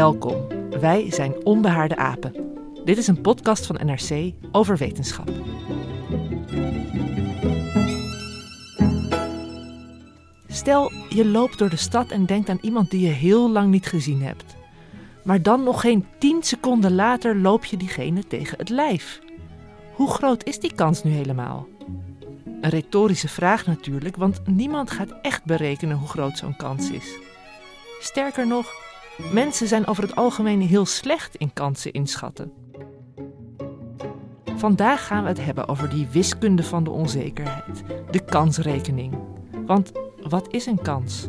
Welkom. Wij zijn Onbehaarde Apen. Dit is een podcast van NRC over wetenschap. Stel, je loopt door de stad en denkt aan iemand die je heel lang niet gezien hebt. Maar dan nog geen 10 seconden later loop je diegene tegen het lijf. Hoe groot is die kans nu helemaal? Een retorische vraag natuurlijk, want niemand gaat echt berekenen hoe groot zo'n kans is. Sterker nog, mensen zijn over het algemeen heel slecht in kansen inschatten. Vandaag gaan we het hebben over die wiskunde van de onzekerheid, de kansrekening. Want wat is een kans?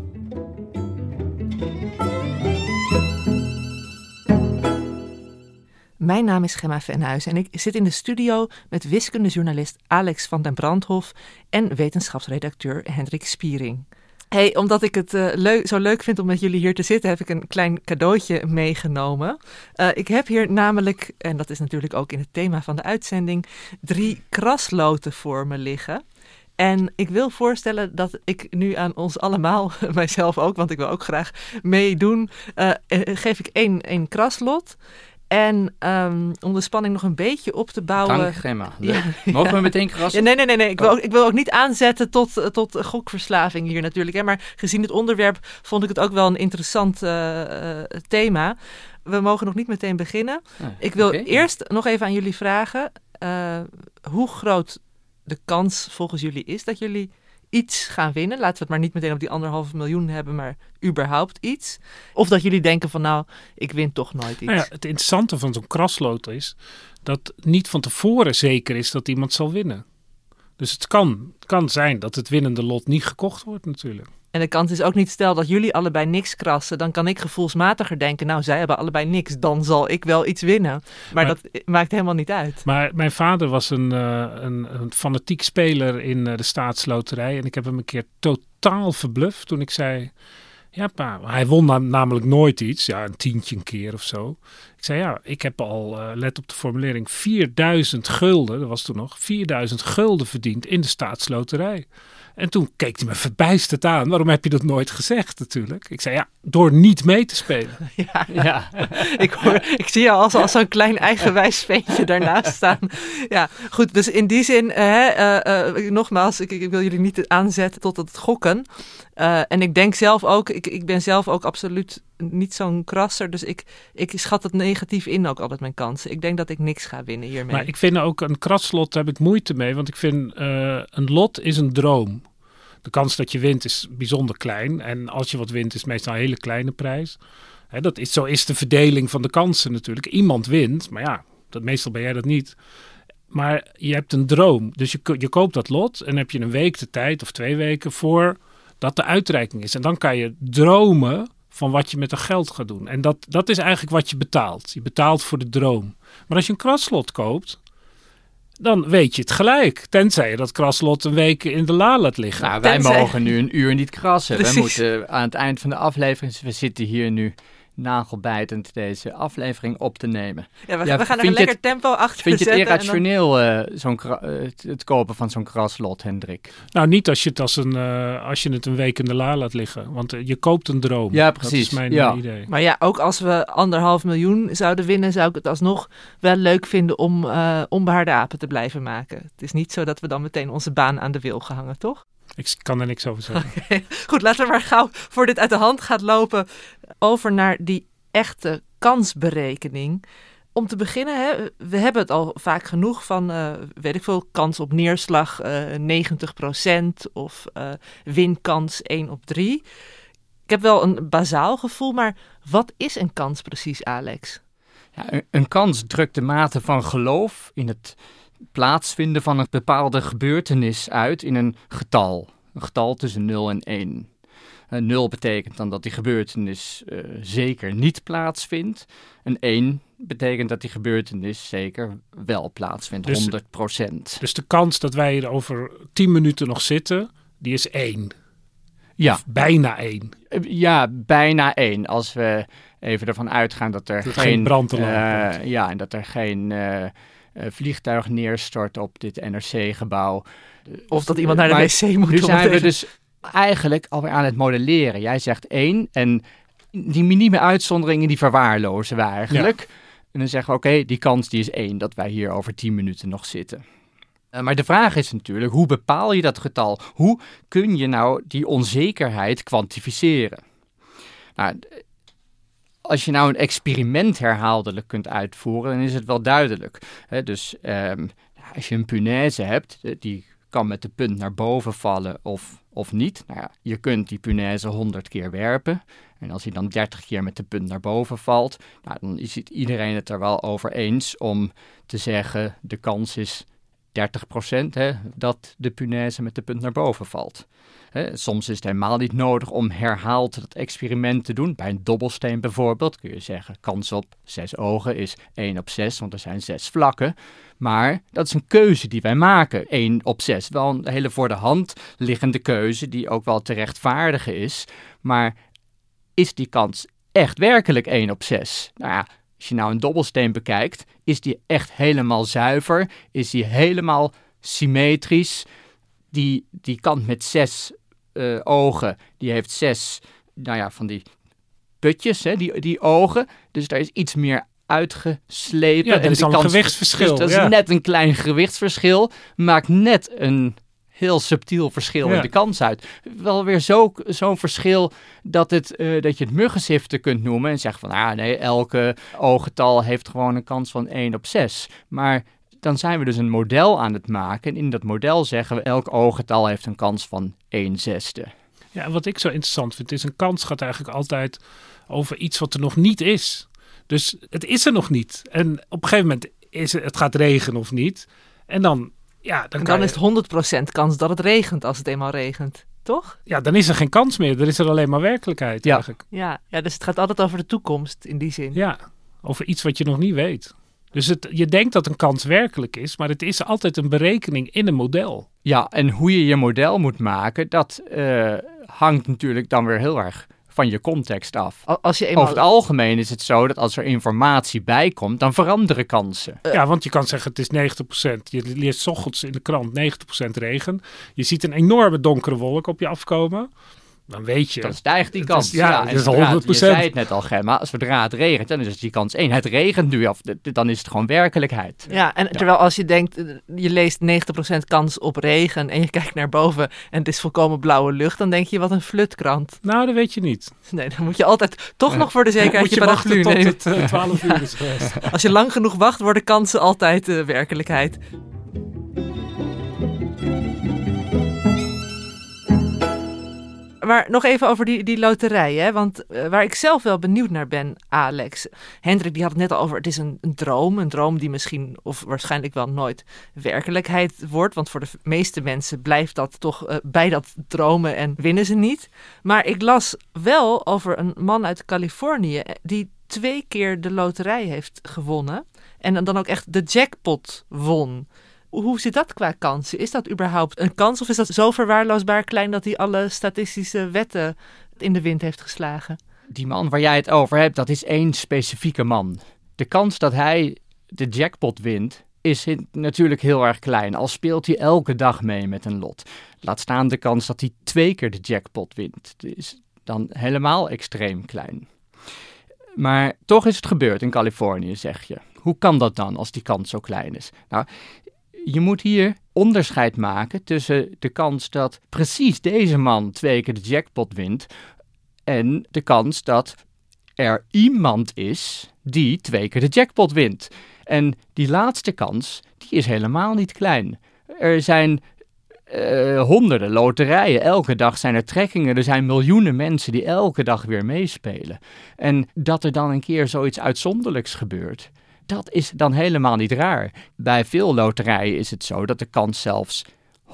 Mijn naam is Gemma Venhuis en ik zit in de studio met wiskundejournalist Alex van den Brandhof en wetenschapsredacteur Hendrik Spiering. Hey, omdat ik het uh, leuk, zo leuk vind om met jullie hier te zitten, heb ik een klein cadeautje meegenomen. Uh, ik heb hier namelijk, en dat is natuurlijk ook in het thema van de uitzending, drie krasloten voor me liggen. En ik wil voorstellen dat ik nu aan ons allemaal, mijzelf ook, want ik wil ook graag meedoen, uh, geef ik één, één kraslot. En um, om de spanning nog een beetje op te bouwen. Dank, Gemma. Ja, Mogen we meteen krassen? Ja, nee, nee, nee. nee. Ik, wil ook, ik wil ook niet aanzetten tot, tot gokverslaving hier natuurlijk. Hè. Maar gezien het onderwerp vond ik het ook wel een interessant uh, thema. We mogen nog niet meteen beginnen. Ah, ik wil okay. eerst nog even aan jullie vragen. Uh, hoe groot de kans volgens jullie is dat jullie iets gaan winnen. Laten we het maar niet meteen op die anderhalve miljoen hebben, maar überhaupt iets. Of dat jullie denken van nou, ik win toch nooit iets. Nou ja, het interessante van zo'n krasloot is dat niet van tevoren zeker is dat iemand zal winnen. Dus het kan, kan zijn dat het winnende lot niet gekocht wordt natuurlijk. En de kans is ook niet, stel dat jullie allebei niks krassen, dan kan ik gevoelsmatiger denken, nou zij hebben allebei niks, dan zal ik wel iets winnen. Maar, maar dat maakt helemaal niet uit. Maar mijn vader was een, uh, een, een, fanatiek speler in uh, de staatsloterij en ik heb hem een keer totaal verbluft toen ik zei, ja pa, hij won na namelijk nooit iets, ja een tientje een keer of zo. Ik zei ja, ik heb al, uh, let op de formulering, 4000 gulden, dat was toen nog, 4000 gulden verdiend in de staatsloterij. En toen keek hij me verbijsterd aan. Waarom heb je dat nooit gezegd natuurlijk? Ik zei ja, door niet mee te spelen. Ja, ja. ik, hoor, ik zie je als, als zo'n klein eigenwijs ventje daarnaast staan. Ja, goed. Dus in die zin, uh, uh, uh, nogmaals, ik, ik, wil jullie niet aanzetten tot het gokken. en ik denk zelf ook, ik, ik ben zelf ook absoluut niet zo'n krasser. Dus ik, ik schat het negatief in ook altijd mijn kansen. Ik denk dat ik niks ga winnen hiermee. Maar ik vind ook een kraslot, daar heb ik moeite mee. Want ik vind een lot is een droom. De kans dat je wint is bijzonder klein. En als je wat wint, is het meestal een hele kleine prijs. Hè, dat is, zo is de verdeling van de kansen natuurlijk. Iemand wint, maar ja, dat, meestal ben jij dat niet. Maar je hebt een droom. Dus je, je koopt dat lot en heb je een week de tijd of twee weken voor dat de uitreiking is. En dan kan je dromen van wat je met dat geld gaat doen. En dat, dat is eigenlijk wat je betaalt. Je betaalt voor de droom. Maar als je een kraslot koopt, dan weet je het gelijk. Tenzij je dat kraslot een week in de la laat liggen. Nou, wij Tenzij... mogen nu een uur niet krassen. Precies. We moeten aan het eind van de aflevering, we zitten hier nu nagelbijtend deze aflevering op te nemen. Ja, we, ja, we gaan er een lekker het, tempo achter Vind je het irrationeel, dan... uh, zo'n uh, het kopen van zo'n kraslot, Hendrik? Nou, niet als je het, als een, uh, als je het een week in de la laat liggen. Want je koopt een droom. Ja, precies. Dat is mijn ja. idee. Maar ja, ook als we anderhalf miljoen zouden winnen, zou ik het alsnog wel leuk vinden om onbehaarde apen te blijven maken. Het is niet zo dat we dan meteen onze baan aan de wil gehangen, toch? Ik kan er niks over zeggen. Okay. Goed, laten we maar gauw, voor dit uit de hand gaat lopen, over naar die echte kansberekening. Om te beginnen, hè, we hebben het al vaak genoeg van, uh, weet ik veel, kans op neerslag uh, 90% of uh, winkans 1 op 3. Ik heb wel een bazaal gevoel, maar wat is een kans precies, Alex? Ja, een, een kans drukt de mate van geloof in het plaatsvinden van een bepaalde gebeurtenis uit in een getal. Een getal tussen 0 en 1. nul betekent dan dat die gebeurtenis uh, zeker niet plaatsvindt. En 1 betekent dat die gebeurtenis zeker wel plaatsvindt, dus, 100%. Dus de kans dat wij er over 10 minuten nog zitten, die is 1. Ja. bijna 1. Ja, bijna 1. Als we even ervan uitgaan dat er dat geen, geen brand uh, Ja, en dat er geen uh, vliegtuig neerstort op dit NRC-gebouw. Of dat iemand naar de wc moet. Nu zijn we dus eigenlijk alweer aan het modelleren. Jij zegt 1 en die minieme uitzonderingen die verwaarlozen we eigenlijk. Ja. En dan zeggen we, oké, die kans die is één dat wij hier over 10 minuten nog zitten. Uh, maar de vraag is natuurlijk, hoe bepaal je dat getal? Hoe kun je nou die onzekerheid kwantificeren? Nou, als je nou een experiment herhaaldelijk kunt uitvoeren, dan is het wel duidelijk. Dus um, als je een punaise hebt, die kan met de punt naar boven vallen of, of niet. Nou ja, je kunt die punaise 100 keer werpen. En als hij dan 30 keer met de punt naar boven valt, nou, dan is iedereen het er wel over eens om te zeggen: de kans is 30% hè, dat de punaise met de punt naar boven valt. Soms is het helemaal niet nodig om herhaald dat experiment te doen. Bij een dobbelsteen bijvoorbeeld kun je zeggen: kans op zes ogen is 1 op 6, want er zijn zes vlakken. Maar dat is een keuze die wij maken. 1 op 6. Wel een hele voor de hand liggende keuze die ook wel te rechtvaardigen is. Maar is die kans echt werkelijk 1 op 6? Nou ja, als je nou een dobbelsteen bekijkt, is die echt helemaal zuiver? Is die helemaal symmetrisch? Die, die kant met zes uh, ogen, die heeft zes, nou ja, van die putjes, hè, die, die ogen. Dus daar is iets meer uitgeslepen. Ja, er is al een gewichtsverschil. Dus dat is net een klein gewichtsverschil. Maakt net een heel subtiel verschil ja. in de kans uit. Wel weer zo'n zo verschil dat, het, uh, dat je het muggenzifte kunt noemen en zegt van, ah nee, elke ooggetal heeft gewoon een kans van 1 op 6. Maar dan zijn we dus een model aan het maken. En in dat model zeggen we, elk ooggetal heeft een kans van 1 zesde. Ja, en wat ik zo interessant vind, is een kans gaat eigenlijk altijd over iets wat er nog niet is. Dus het is er nog niet. En op een gegeven moment is het, het gaat regenen of niet. En dan, ja, dan, en dan je, is het 100% kans dat het regent als het eenmaal regent. Toch? Ja, dan is er geen kans meer. Dan is er alleen maar werkelijkheid ja. eigenlijk. Ja, ja, dus het gaat altijd over de toekomst in die zin. Ja, over iets wat je nog niet weet. Dus het, je denkt dat een kans werkelijk is, maar het is altijd een berekening in een model. Ja, en hoe je je model moet maken, dat uh, hangt natuurlijk dan weer heel erg van je context af. Als je eenmaal... Over het algemeen is het zo dat als er informatie bij komt, dan veranderen kansen. Uh, ja, want je kan zeggen het is 90%. Je leest ochtends in de krant 90% regen. Je ziet een enorme donkere wolk op je afkomen. Dan weet je. Dan stijgt die kans. Is, ja, is 100%. Het, je zei het net al, Gemma. Zodra het regent, dan is het die kans één. Het regent nu af. Dan is het gewoon werkelijkheid. Ja, en ja. terwijl als je denkt, je leest 90% kans op regen en je kijkt naar boven en het is volkomen blauwe lucht, dan denk je wat een flutkrant. Nou, dat weet je niet. Nee, dan moet je altijd toch nog voor de zekerheid je, je paraplu nemen. tot het uh, 12 uur is geweest. Als je lang genoeg wacht, worden kansen altijd uh, werkelijkheid. Maar nog even over die, die loterij. Hè? Want uh, waar ik zelf wel benieuwd naar ben, Alex. Hendrik die had het net al over, het is een, een, droom. Een droom die misschien of waarschijnlijk wel nooit werkelijkheid wordt. Want voor de meeste mensen blijft dat toch uh, bij dat dromen en winnen ze niet. Maar ik las wel over een man uit Californië die twee keer de loterij heeft gewonnen. En dan ook echt de jackpot won. Hoe zit dat qua kansen? Is dat überhaupt een kans of is dat zo verwaarloosbaar klein dat hij alle statistische wetten in de wind heeft geslagen? Die man waar jij het over hebt, dat is één specifieke man. De kans dat hij de jackpot wint, is natuurlijk heel erg klein. Al speelt hij elke dag mee met een lot. Laat staan de kans dat hij twee keer de jackpot wint. Is dan helemaal extreem klein. Maar toch is het gebeurd in Californië, zeg je. Hoe kan dat dan als die kans zo klein is? Nou, je moet hier onderscheid maken tussen de kans dat precies deze man twee keer de jackpot wint en de kans dat er iemand is die twee keer de jackpot wint. En die laatste kans, die is helemaal niet klein. Er zijn uh, honderden loterijen. Elke dag zijn er trekkingen. Er zijn miljoenen mensen die elke dag weer meespelen. En dat er dan een keer zoiets uitzonderlijks gebeurt, dat is dan helemaal niet raar. Bij veel loterijen is het zo dat de kans zelfs 100%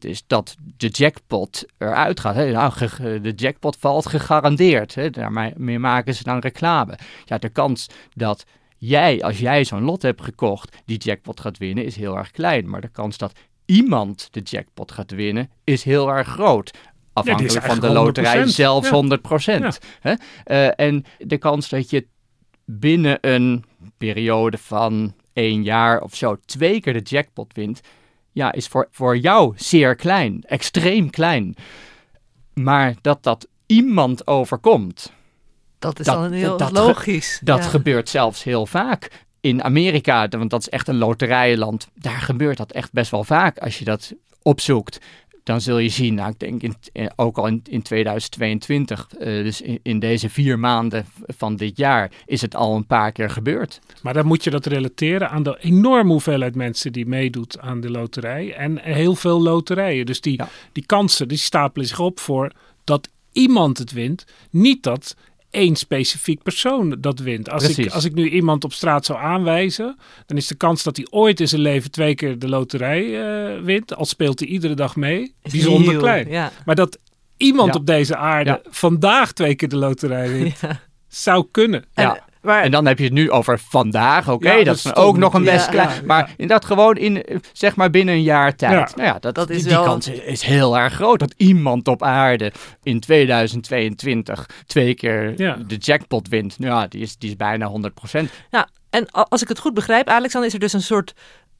is dat de jackpot eruit gaat. Hè? Nou, de jackpot valt gegarandeerd. Hè? Daarmee maken ze dan reclame. Ja, de kans dat jij, als jij zo'n lot hebt gekocht, die jackpot gaat winnen, is heel erg klein. Maar de kans dat iemand de jackpot gaat winnen, is heel erg groot. Afhankelijk van de loterij zelfs 100%. Hè? Uh, en de kans dat je binnen een periode van één jaar of zo twee keer de jackpot wint, ja, is voor, voor jou zeer klein, extreem klein. Maar dat dat iemand overkomt. Dat is dan heel dat, logisch. dat gebeurt zelfs heel vaak. In Amerika, want dat is echt een loterijenland, daar gebeurt dat echt best wel vaak als je dat opzoekt dan zul je zien, nou, ik denk in, ook al in, in 2022, uh, eh, dus in, in, deze vier maanden van dit jaar, is het al een paar keer gebeurd. Maar dan moet je dat relateren aan de enorme hoeveelheid mensen die meedoet aan de loterij en heel veel loterijen. Dus die, die kansen, die stapelen zich op voor dat iemand het wint. Niet dat één specifiek persoon dat wint. Als ik, als ik nu iemand op straat zou aanwijzen, dan is de kans dat hij ooit in zijn leven twee keer de loterij uh, wint, al speelt hij iedere dag mee, bijzonder klein. Maar dat iemand op deze aarde vandaag twee keer de loterij wint, zou kunnen. Ja. En dan heb je het nu over vandaag. Oké, dat, is ook nog een best klein. maar in dat gewoon in, zeg maar binnen een jaar tijd. Nou ja, dat, dat is die, wel... kans is, heel erg groot. Dat iemand op aarde in 2022 twee keer de jackpot wint. Nou ja, die is, die is bijna 100%. Ja, en als ik het goed begrijp, Alexander, is er dus een soort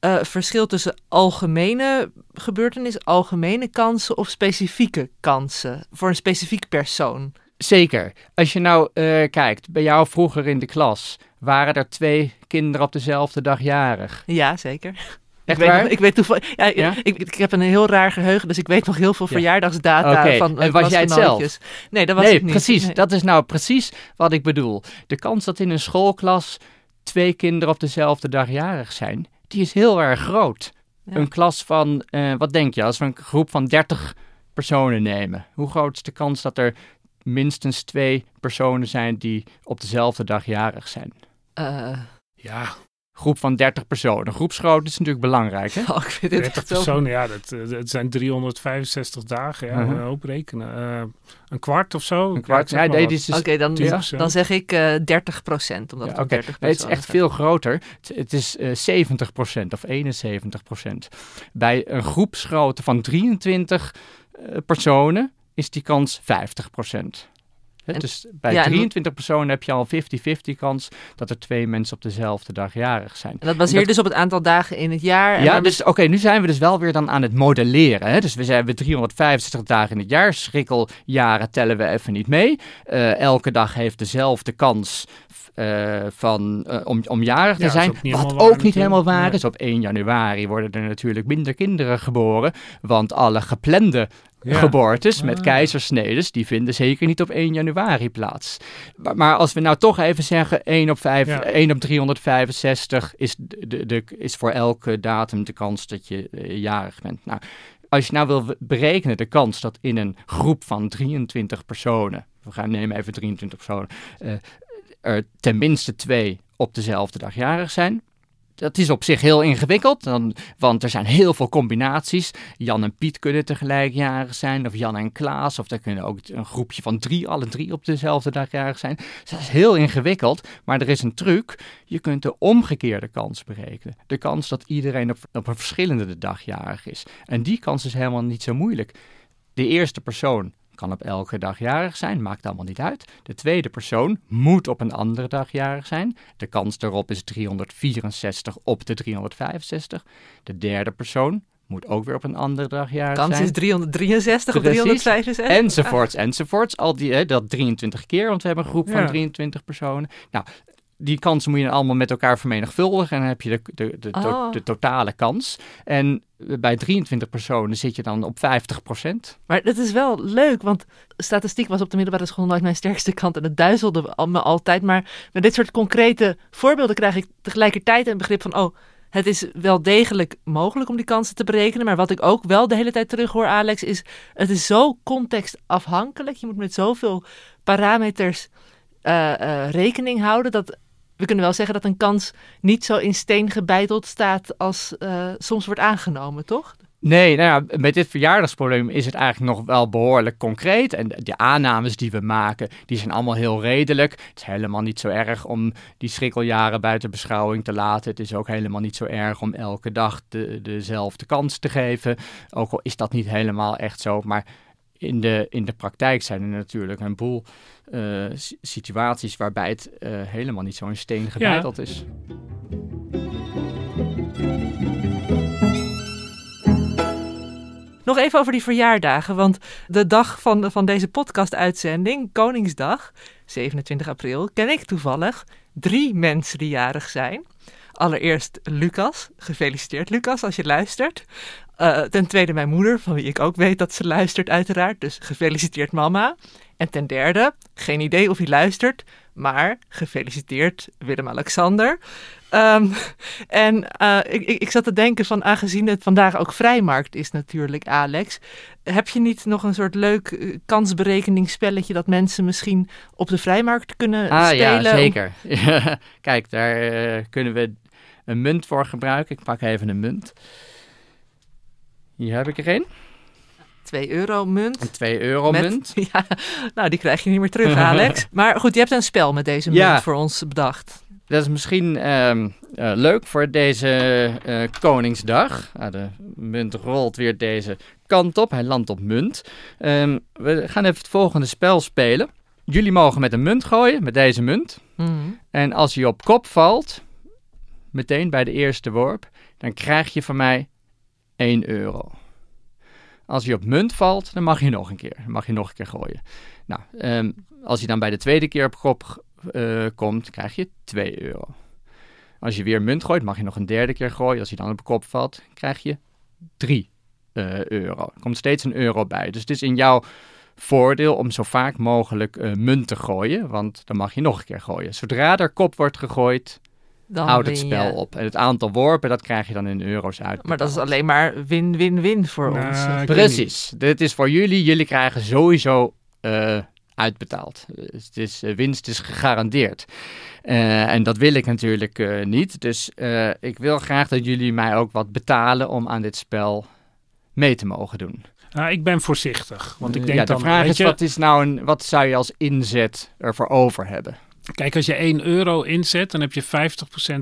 uh, verschil tussen algemene gebeurtenissen, algemene kansen of specifieke kansen voor een specifiek persoon. Zeker. Als je nou uh, kijkt, bij jou vroeger in de klas, waren er twee kinderen op dezelfde dag jarig? Ja, zeker. Echt ik, weet, ik weet toevallig. Ja, ja? Ik, ik, heb een heel raar geheugen, dus ik weet nog heel veel verjaardagsdata okay. van. En was jij het zelf? Nee, dat was nee, ik niet. Precies, dat is nou precies wat ik bedoel. De kans dat in een schoolklas twee kinderen op dezelfde dag jarig zijn, die is heel erg groot. Een klas van, uh, wat denk je, als we een groep van 30 personen nemen, hoe groot is de kans dat er minstens twee personen zijn die op dezelfde dag jarig zijn. Uh, ja. Groep van 30 personen. Groepsgrootte is natuurlijk belangrijk. Hè? Oh, ik vind 30 personen, ja, dat, eh, dat zijn 365 dagen. Ja, uh -huh. hoop rekenen. Uh, een kwart of zo. Een kwart, ja, nee, is dus Oké, dan, ja. dan zeg ik uh, 30 procent. Omdat ja, okay. 30 nee, het is echt veel groter. Het, het is uh, 70 procent of 71 procent. Bij een groepsgrootte van 23 personen is die kans 50%. He, dus bij 23 personen heb je al 50-50 kans dat er twee mensen op dezelfde dag jarig zijn. En dat baseert dus op het aantal dagen in het jaar. ja, dus oké, nu zijn we dus wel weer dan aan het modelleren. Hè? Dus we zijn 365 dagen in het jaar. Schrikkeljaren tellen we even niet mee. Uh, elke dag heeft dezelfde kans uh, van, uh, om, om jarig te ja, zijn. Wat ook niet helemaal waar is. Op 1 januari worden er natuurlijk minder kinderen geboren. Want alle geplande ja. geboortes met ah. keizersnedes, die vinden zeker niet op 1 januari plaats. Maar, maar, als we nou toch even zeggen, 1 op, 5, ja. 1 op 365 is, de, de, is voor elke datum de kans dat je uh, jarig bent. Nou, als je nou wil berekenen de kans dat in een groep van 23 personen, we gaan nemen even 23 personen, uh, er tenminste twee op dezelfde dag jarig zijn, dat is op zich heel ingewikkeld, want er zijn heel veel combinaties. Jan en Piet kunnen tegelijk jarig zijn, of Jan en Klaas, of er kunnen ook een groepje van drie, alle drie op dezelfde dag jarig zijn. Dus dat is heel ingewikkeld, maar er is een truc. Je kunt de omgekeerde kans berekenen. De kans dat iedereen op, op een verschillende dag jarig is. En die kans is helemaal niet zo moeilijk. De eerste persoon kan op elke dag jarig zijn, maakt allemaal niet uit. De tweede persoon moet op een andere dag jarig zijn. De kans daarop is 364 op de 365. De derde persoon moet ook weer op een andere dag jarig zijn. Kans is 363 of 365. Enzovoorts, enzovoorts. Al die, hè, dat 23 keer, want we hebben een groep van 23 personen. Nou, die kansen moet je allemaal met elkaar vermenigvuldigen. En dan heb je de, de, de, oh. de, totale kans. En bij 23 personen zit je dan op 50% Maar dat is wel leuk, want statistiek was op de middelbare school nooit mijn sterkste kant. En het duizelde me altijd. Maar met dit soort concrete voorbeelden krijg ik tegelijkertijd een begrip van... oh, het is wel degelijk mogelijk om die kansen te berekenen. Maar wat ik ook wel de hele tijd terug hoor, Alex, is... het is zo contextafhankelijk. Je moet met zoveel parameters... Uh, uh, rekening houden dat we kunnen wel zeggen dat een kans niet zo in steen gebeiteld staat als uh, soms wordt aangenomen, toch? Nee, nou ja, met dit verjaardagsprobleem is het eigenlijk nog wel behoorlijk concreet. En de, de aannames die we maken, die zijn allemaal heel redelijk. Het is helemaal niet zo erg om die schrikkeljaren buiten beschouwing te laten. Het is ook helemaal niet zo erg om elke dag de, dezelfde kans te geven. Ook al is dat niet helemaal echt zo, maar in de, in de praktijk zijn er natuurlijk een boel uh, situaties waarbij het uh, helemaal niet zo in steen gebeiteld ja. is. Nog even over die verjaardagen, want de dag van, van deze podcast-uitzending, Koningsdag, 27 april, ken ik toevallig drie mensen die jarig zijn. Allereerst Lucas. Gefeliciteerd Lucas als je luistert. Uh, ten tweede mijn moeder, van wie ik ook weet dat ze luistert uiteraard. Dus gefeliciteerd mama. En ten derde, geen idee of hij luistert, maar gefeliciteerd Willem-Alexander. Um, en uh, ik, ik, zat te denken van, aangezien het vandaag ook vrijmarkt is natuurlijk, Alex. Heb je niet nog een soort leuk uh, kansberekeningsspelletje dat mensen misschien op de vrijmarkt kunnen ah, spelen? Ja, zeker. Kijk, daar uh, kunnen we een munt voor gebruiken. Ik pak even een munt. Hier heb ik er een. 2 euro munt. Een 2 euro munt. Ja, nou, die krijg je niet meer terug, Alex. maar goed, je hebt een spel met deze munt voor ons bedacht. Dat is misschien um, uh, leuk voor deze uh, Koningsdag. Nou, de munt rolt weer deze kant op. Hij landt op munt. Um, we gaan even het volgende spel spelen. Jullie mogen met een munt gooien, met deze munt. Mm. En als hij op kop valt, meteen bij de eerste worp, dan krijg je van mij 1 euro. Als hij op munt valt, dan mag je nog een keer. Mag je nog een keer gooien. Nou, um, als hij dan bij de tweede keer op kop uh, komt, krijg je 2 euro. Als je weer munt gooit, mag je nog een derde keer gooien. Als hij dan op kop valt, krijg je 3 uh, eh, euro. Er komt steeds een euro bij. Dus het is in jouw voordeel om zo vaak mogelijk uh, munt te gooien, want dan mag je nog een keer gooien. Zodra er kop wordt gegooid, dan houdt het spel je. op. En het aantal worpen, dat krijg je dan in euro's uit. Maar dat is alleen maar win-win-win voor nou, ons. Precies. Dit is voor jullie. Jullie krijgen sowieso uh, uitbetaald. Dus het is, uh, winst is gegarandeerd. Uh, en dat wil ik natuurlijk niet. Dus ik wil graag dat jullie mij ook wat betalen om aan dit spel mee te mogen doen. Nou, ik ben voorzichtig. Want ik denk ja, de dan, vraag is, je, wat, is nou een, wat zou je als inzet ervoor over hebben? Kijk, als je 1 euro inzet, dan heb je 50%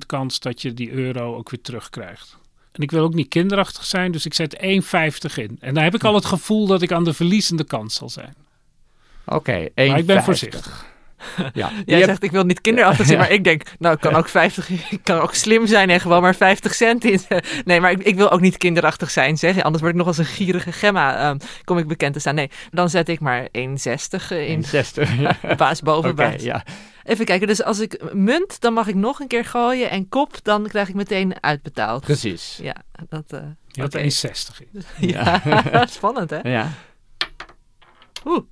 kans dat je die euro ook weer terugkrijgt. En ik wil ook niet kinderachtig zijn, dus ik zet 1,50 in. En dan heb ik al het gevoel dat ik aan de verliezende kant zal zijn. Oké, okay, 1,50. Maar ik ben voorzichtig. Ja. Jij hebt... zegt, ik wil niet kinderachtig zijn, maar ik denk, nou, ik kan ook 50, ik kan ook slim zijn en gewoon maar 50 cent in. Nee, maar ik, ik wil ook niet kinderachtig zijn, zeg. Anders word ik nog als een gierige gemma, um, kom ik bekend te staan. Nee, dan zet ik maar 1,60 in. 1,60, ja. Baas boven okay, baas. Ja. Even kijken, dus als ik munt, dan mag ik nog een keer gooien. En kop, dan krijg ik meteen uitbetaald. Precies. Ja, dat... Uh, Je had okay. 1,60 in. ja, spannend hè? Ja. Oeh,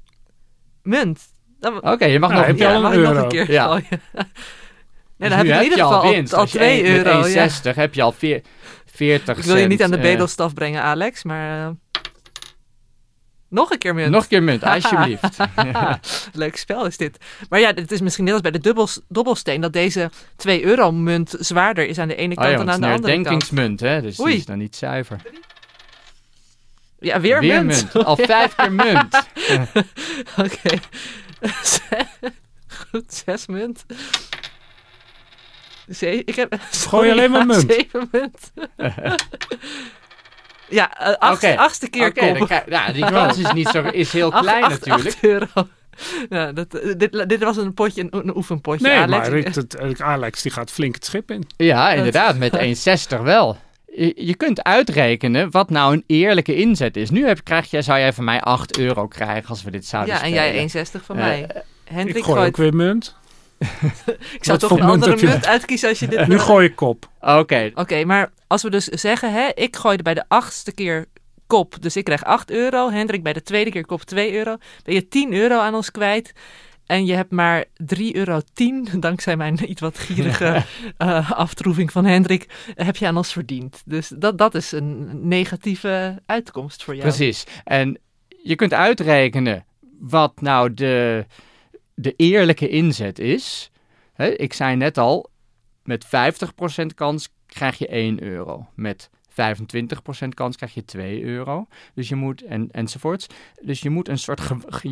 munt. Oké, okay, je mag nou, nog, heb je ja, al mag euro. nog een keer ja. gooien. dus nee, dan heb ik in ieder al geval winst. al, al 2 euro. Met 1,60 ja. heb je al 40 Ik wil je niet aan de uh, bedelstaf brengen, Alex, maar... Uh, nog een keer munt. Nog een keer munt, alsjeblieft. Leuk spel is dit. Maar ja, het is misschien net als bij de dubbels, dobbelsteen... dat deze 2 euro munt zwaarder is aan de ene kant oh ja, dan aan de andere kant. denkingsmunt, hè? Dus Oei. die is dan niet zuiver. Ja, weer, weer munt. munt. Al vijf keer munt. Oké. Okay. Goed, zes munt. Ze ik heb... Gooi alleen maar munt. Zeven munt. ja, uh, acht, okay. achtste keer okay. Dan, ja, die kans is, niet zo, is heel klein acht, natuurlijk. Acht euro. Ja, dat, dit, dit was een potje, een, een oefenpotje. Nee, Alex. maar Alex die gaat flink het schip in. Ja, inderdaad, met 1,60 wel. Je, je, kunt uitrekenen wat nou een eerlijke inzet is. Nu heb, krijg je, zou jij van mij 8 euro krijgen als we dit zouden ja, spelen. en jij 1,60 van uh, mij. Hendrik ik gooi gooit... ook weer munt. ik zou toch een andere munt, uitkiezen als je dit... nu gooi ik kop. Oké. Oké, okay, maar als we dus zeggen, hè, ik gooide bij de achtste keer kop, dus ik krijg 8 euro. Hendrik bij de tweede keer kop 2 euro. Ben je 10 euro aan ons kwijt. En je hebt maar 3,10 euro, dankzij mijn iets wat gierige uh, aftroeving van Hendrik, heb je aan ons verdiend. Dus dat, dat is een negatieve uitkomst voor jou. Precies. En je kunt uitrekenen wat nou de, de eerlijke inzet is. He, ik zei net al, met 50% kans krijg je 1 euro. Met 25% kans krijg je 2 euro. Dus je moet, en, enzovoorts. Dus je moet een soort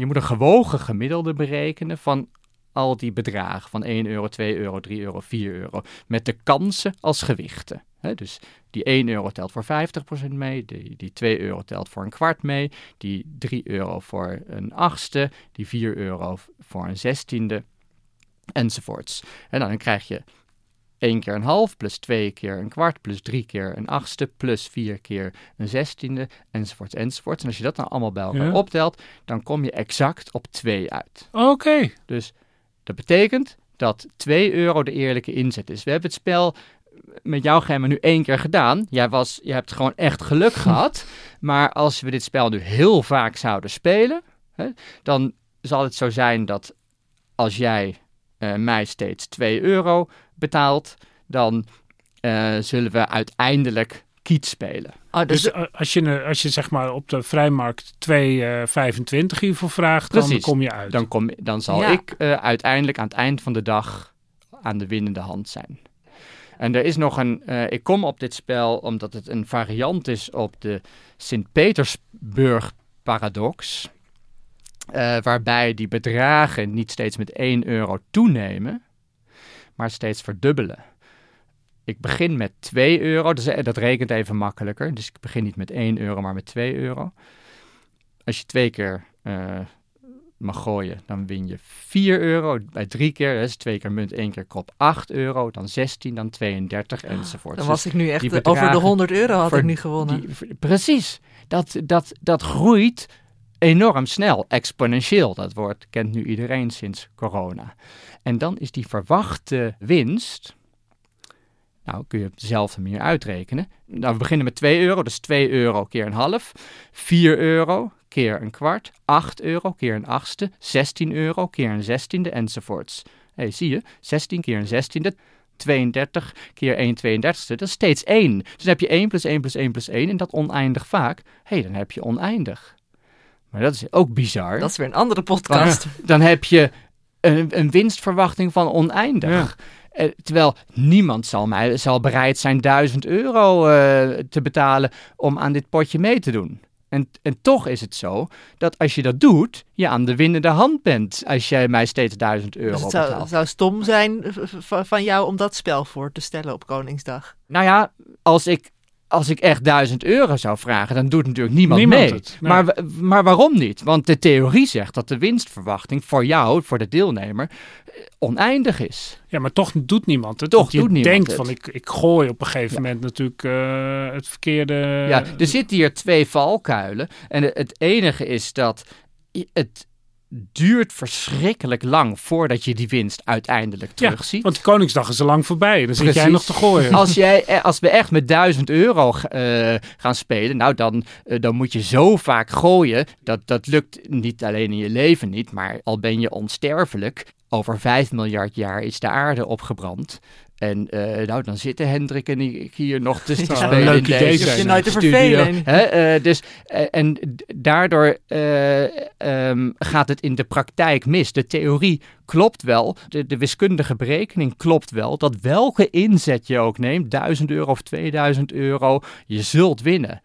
gewogen gemiddelde berekenen van al die bedragen. Van 1 euro, 2 euro, 3 euro, 4 euro. Met de kansen als gewichten. Hè, dus die 1 euro telt voor 50% mee, die, die 2 euro telt voor een kwart mee, die 3 euro voor een achtste, die 4 euro voor een zestiende, enzovoorts. En dan krijg je 1 keer een half, plus 2 keer een kwart, plus 3 keer een achtste, plus 4 keer een zestiende, enzovoorts, enzovoorts. En als je dat dan allemaal bij elkaar Ja. optelt, dan kom je exact op 2 uit. Oké. Dus dat betekent dat 2 euro de eerlijke inzet is. We hebben het spel met jou, Gemma, nu één keer gedaan. Jij, was, je hebt gewoon echt geluk gehad. Maar als we dit spel nu heel vaak zouden spelen, hè, dan zal het zo zijn dat als jij eh, mij steeds 2 euro betaalt, dan eh, zullen we uiteindelijk kiet spelen. Oh, dus, Dus eh, als je, eh, als je zeg maar op de vrijmarkt 2,25 hiervoor vraagt, dan Precies. kom je uit. Dan, kom, dan zal Ja. ik eh, uiteindelijk aan het eind van de dag aan de winnende hand zijn. En er is nog een. eh, ik kom op dit spel omdat het een variant is op de Sint-Petersburg paradox. eh, waarbij die bedragen niet steeds met 1 euro toenemen, maar steeds verdubbelen. Ik begin met 2 euro, dus, eh, dat rekent even makkelijker. Dus ik begin niet met 1 euro, maar met 2 euro. Als je twee keer eh, mag gooien, dan win je 4 euro. Bij drie keer, dat is twee keer munt, één keer kop, 8 euro. Dan 16, dan 32 enzovoort. dan Dus was ik nu echt eh, over de bedragen 100 euro had voor ik nu gewonnen. die- precies. Dat, dat, dat groeit enorm snel, exponentieel. Dat woord kent nu iedereen sinds corona. En dan is die verwachte winst, nou kun je op dezelfde manier uitrekenen. Nou, we beginnen met 2 euro, dus 2 euro keer een half. 4 euro keer een kwart. 8 euro keer een achtste. 16 euro keer een zestiende enzovoorts. Hé, zie je? 16 keer een zestiende. 32 keer 1 32ste, dat is steeds 1. Dus dan heb je 1 plus 1 plus 1 plus 1 en dat oneindig vaak. Hé, hey, dan heb je oneindig. Maar dat is ook bizar. Dat is weer een andere podcast. Dan heb je een, een winstverwachting van oneindig. Eh, terwijl niemand zal, mij, zal bereid zijn 1000 euro eh, te betalen om aan dit potje mee te doen. En, en toch is het zo dat als je dat doet, je aan de winnende hand bent. Als jij mij steeds 1000 euro Dus het zou, betaalt. zou stom zijn van jou om dat spel voor te stellen op Koningsdag. Nou ja, als ik, als ik echt 1000 euro zou vragen, dan doet natuurlijk niemand, Niemand mee. het, nee. maar, maar waarom niet? Want de theorie zegt dat de winstverwachting voor jou, voor de deelnemer, eh, oneindig is. Ja, maar toch doet niemand het. Toch je doet niemand denkt het. van, ik, ik gooi op een gegeven moment natuurlijk eh, het verkeerde... ja, er zitten hier twee valkuilen. En het- enige is dat het duurt verschrikkelijk lang voordat je die winst uiteindelijk Ja, terugziet. Want de Koningsdag is al lang voorbij. Dan zit jij nog te gooien. Als, jij, eh, als we echt met 1000 euro eh, gaan spelen, nou dan, eh, dan moet je zo vaak gooien. Dat, dat lukt niet alleen in je leven niet, maar al ben je onsterfelijk. Over 5 miljard jaar is de aarde opgebrand. En eh, nou, dan zitten Hendrik en ik hier nog te, een spelen leuk in idee deze zijn. Je nooit te studio. vervelen. Hè, eh, dus, eh, en daardoor eh, ehm, gaat het in de praktijk mis. De theorie klopt wel, de, de wiskundige berekening klopt wel, dat welke inzet je ook neemt, 1000 euro of 2000 euro, je zult winnen.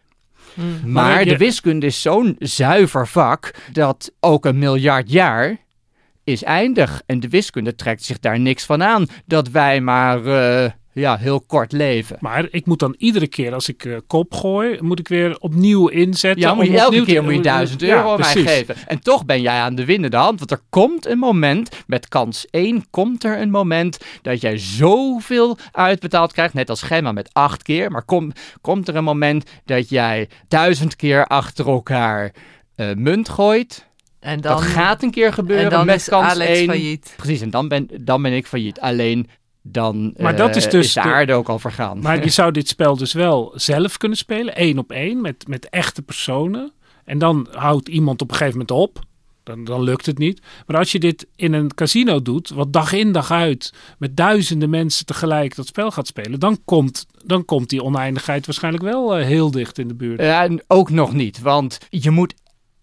Hmm. Maar Maar je- de wiskunde is zo'n zuiver vak dat ook een miljard jaar is eindig. En de wiskunde trekt zich daar niks van aan dat wij maar eh, ja, heel kort leven. Maar ik moet dan iedere keer als ik eh, kop gooi, moet ik weer opnieuw inzetten. Ja, moet je om elke keer moet je 1000 Ja, euro mij precies. geven. En toch ben jij aan de winnende hand. Want er komt een moment, met kans 1 komt er een moment dat jij zoveel uitbetaald krijgt. Net als Gemma met 8 keer. Maar kom, komt er een moment dat jij duizend keer achter elkaar eh, munt gooit. En dan, dat gaat een keer gebeuren en dan met is kans Alex 1. failliet. Precies, en dan ben, dan ben ik failliet. Alleen dan Maar eh, dat is dus de de- aarde ook al vergaan. Maar je zou dit spel dus wel zelf kunnen spelen, één op één, met, met echte personen. En dan houdt iemand op een gegeven moment op. Dan, dan lukt het niet. Maar als je dit in een casino doet, wat dag in dag uit met duizenden mensen tegelijk dat spel gaat spelen, dan komt, dan komt die oneindigheid waarschijnlijk wel eh, heel dicht in de buurt. Ja, en ook nog niet, want je moet